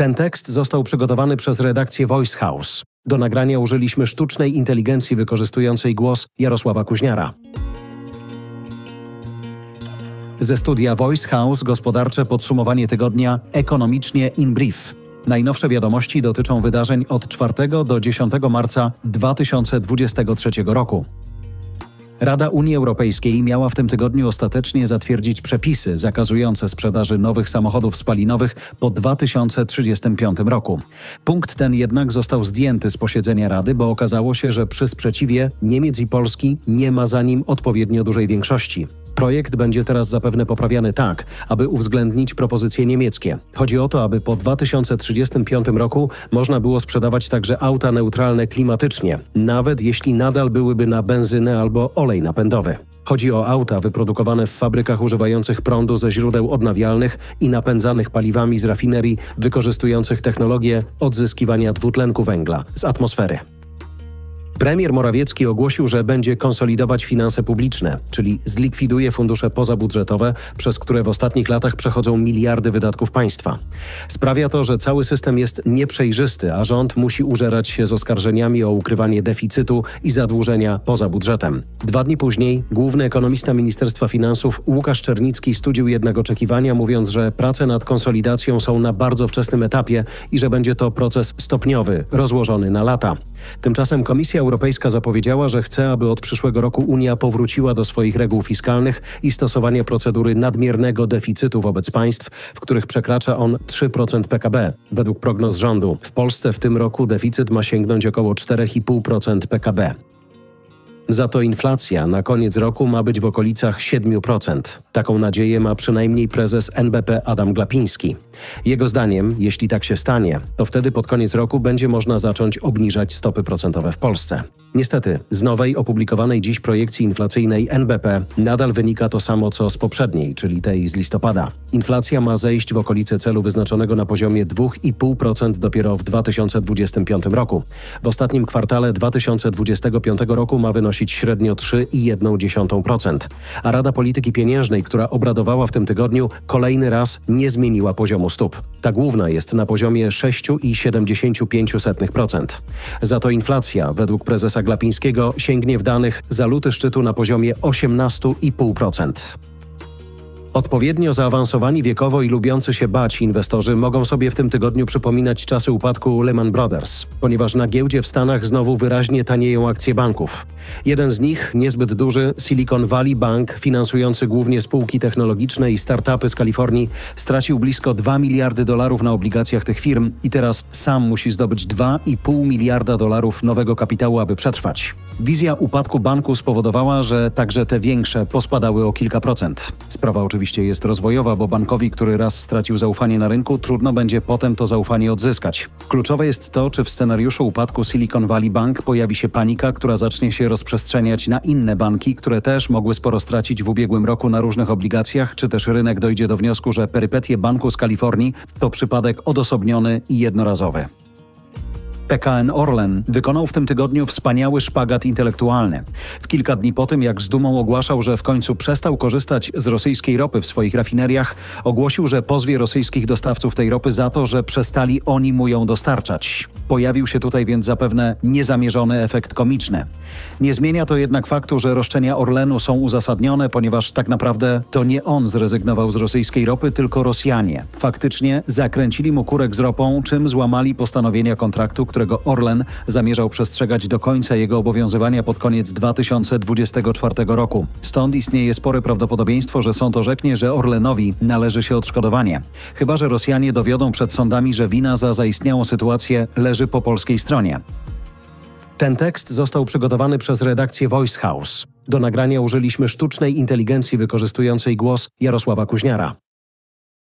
Ten tekst został przygotowany przez redakcję Voice House. Do nagrania użyliśmy sztucznej inteligencji wykorzystującej głos Jarosława Kuźniara. Ze studia Voice House gospodarcze podsumowanie tygodnia ekonomicznie in brief. Najnowsze wiadomości dotyczą wydarzeń od 4 do 10 marca 2023 roku. Rada Unii Europejskiej miała w tym tygodniu ostatecznie zatwierdzić przepisy zakazujące sprzedaży nowych samochodów spalinowych po 2035 roku. Punkt ten jednak został zdjęty z posiedzenia Rady, bo okazało się, że przy sprzeciwie Niemiec i Polski nie ma za nim odpowiednio dużej większości. Projekt będzie teraz zapewne poprawiany tak, aby uwzględnić propozycje niemieckie. Chodzi o to, aby po 2035 roku można było sprzedawać także auta neutralne klimatycznie, nawet jeśli nadal byłyby na benzynę albo olej napędowy. Chodzi o auta wyprodukowane w fabrykach używających prądu ze źródeł odnawialnych i napędzanych paliwami z rafinerii wykorzystujących technologię odzyskiwania dwutlenku węgla z atmosfery. Premier Morawiecki ogłosił, że będzie konsolidować finanse publiczne, czyli zlikwiduje fundusze pozabudżetowe, przez które w ostatnich latach przechodzą miliardy wydatków państwa. Sprawia to, że cały system jest nieprzejrzysty, a rząd musi użerać się z oskarżeniami o ukrywanie deficytu i zadłużenia poza budżetem. Dwa dni później główny ekonomista Ministerstwa Finansów Łukasz Czernicki studził jednak oczekiwania, mówiąc, że prace nad konsolidacją są na bardzo wczesnym etapie i że będzie to proces stopniowy, rozłożony na lata. Tymczasem Komisja Europejska zapowiedziała, że chce, aby od przyszłego roku Unia powróciła do swoich reguł fiskalnych i stosowania procedury nadmiernego deficytu wobec państw, w których przekracza on 3% PKB. Według prognoz rządu w Polsce w tym roku deficyt ma sięgnąć około 4,5% PKB. Za to inflacja na koniec roku ma być w okolicach 7%. Taką nadzieję ma przynajmniej prezes NBP Adam Glapiński. Jego zdaniem, jeśli tak się stanie, to wtedy pod koniec roku będzie można zacząć obniżać stopy procentowe w Polsce. Niestety, z nowej opublikowanej dziś projekcji inflacyjnej NBP nadal wynika to samo co z poprzedniej, czyli tej z listopada. Inflacja ma zejść w okolice celu wyznaczonego na poziomie 2,5% dopiero w 2025 roku. W ostatnim kwartale 2025 roku ma wynosić średnio 3,1%, a Rada Polityki Pieniężnej, która obradowała w tym tygodniu, kolejny raz nie zmieniła poziomu stóp. Ta główna jest na poziomie 6,75%. Za to inflacja, według prezesa Glapińskiego sięgnie w danych za luty szczytu na poziomie 18,5%. Odpowiednio zaawansowani wiekowo i lubiący się bać inwestorzy mogą sobie w tym tygodniu przypominać czasy upadku Lehman Brothers, ponieważ na giełdzie w Stanach znowu wyraźnie tanieją akcje banków. Jeden z nich, niezbyt duży Silicon Valley Bank, finansujący głównie spółki technologiczne i startupy z Kalifornii, stracił blisko 2 miliardy dolarów na obligacjach tych firm i teraz sam musi zdobyć 2,5 miliarda dolarów nowego kapitału, aby przetrwać. Wizja upadku banku spowodowała, że także te większe pospadały o kilka procent. Sprawa oczywiście jest rozwojowa, bo bankowi, który raz stracił zaufanie na rynku, trudno będzie potem to zaufanie odzyskać. Kluczowe jest to, czy w scenariuszu upadku Silicon Valley Bank pojawi się panika, która zacznie się rozprzestrzeniać na inne banki, które też mogły sporo stracić w ubiegłym roku na różnych obligacjach, czy też rynek dojdzie do wniosku, że perypetie banku z Kalifornii to przypadek odosobniony i jednorazowy. PKN Orlen wykonał w tym tygodniu wspaniały szpagat intelektualny. W kilka dni po tym, jak z dumą ogłaszał, że w końcu przestał korzystać z rosyjskiej ropy w swoich rafineriach, ogłosił, że pozwie rosyjskich dostawców tej ropy za to, że przestali oni mu ją dostarczać. Pojawił się tutaj więc zapewne niezamierzony efekt komiczny. Nie zmienia to jednak faktu, że roszczenia Orlenu są uzasadnione, ponieważ tak naprawdę to nie on zrezygnował z rosyjskiej ropy, tylko Rosjanie. Faktycznie zakręcili mu kurek z ropą, czym złamali postanowienia kontraktu, którego Orlen zamierzał przestrzegać do końca jego obowiązywania pod koniec 2024 roku. Stąd istnieje spore prawdopodobieństwo, że sąd orzeknie, że Orlenowi należy się odszkodowanie. Chyba, że Rosjanie dowiodą przed sądami, że wina za zaistniałą sytuację leży po polskiej stronie. Ten tekst został przygotowany przez redakcję Voice House. Do nagrania użyliśmy sztucznej inteligencji wykorzystującej głos Jarosława Kuźniara.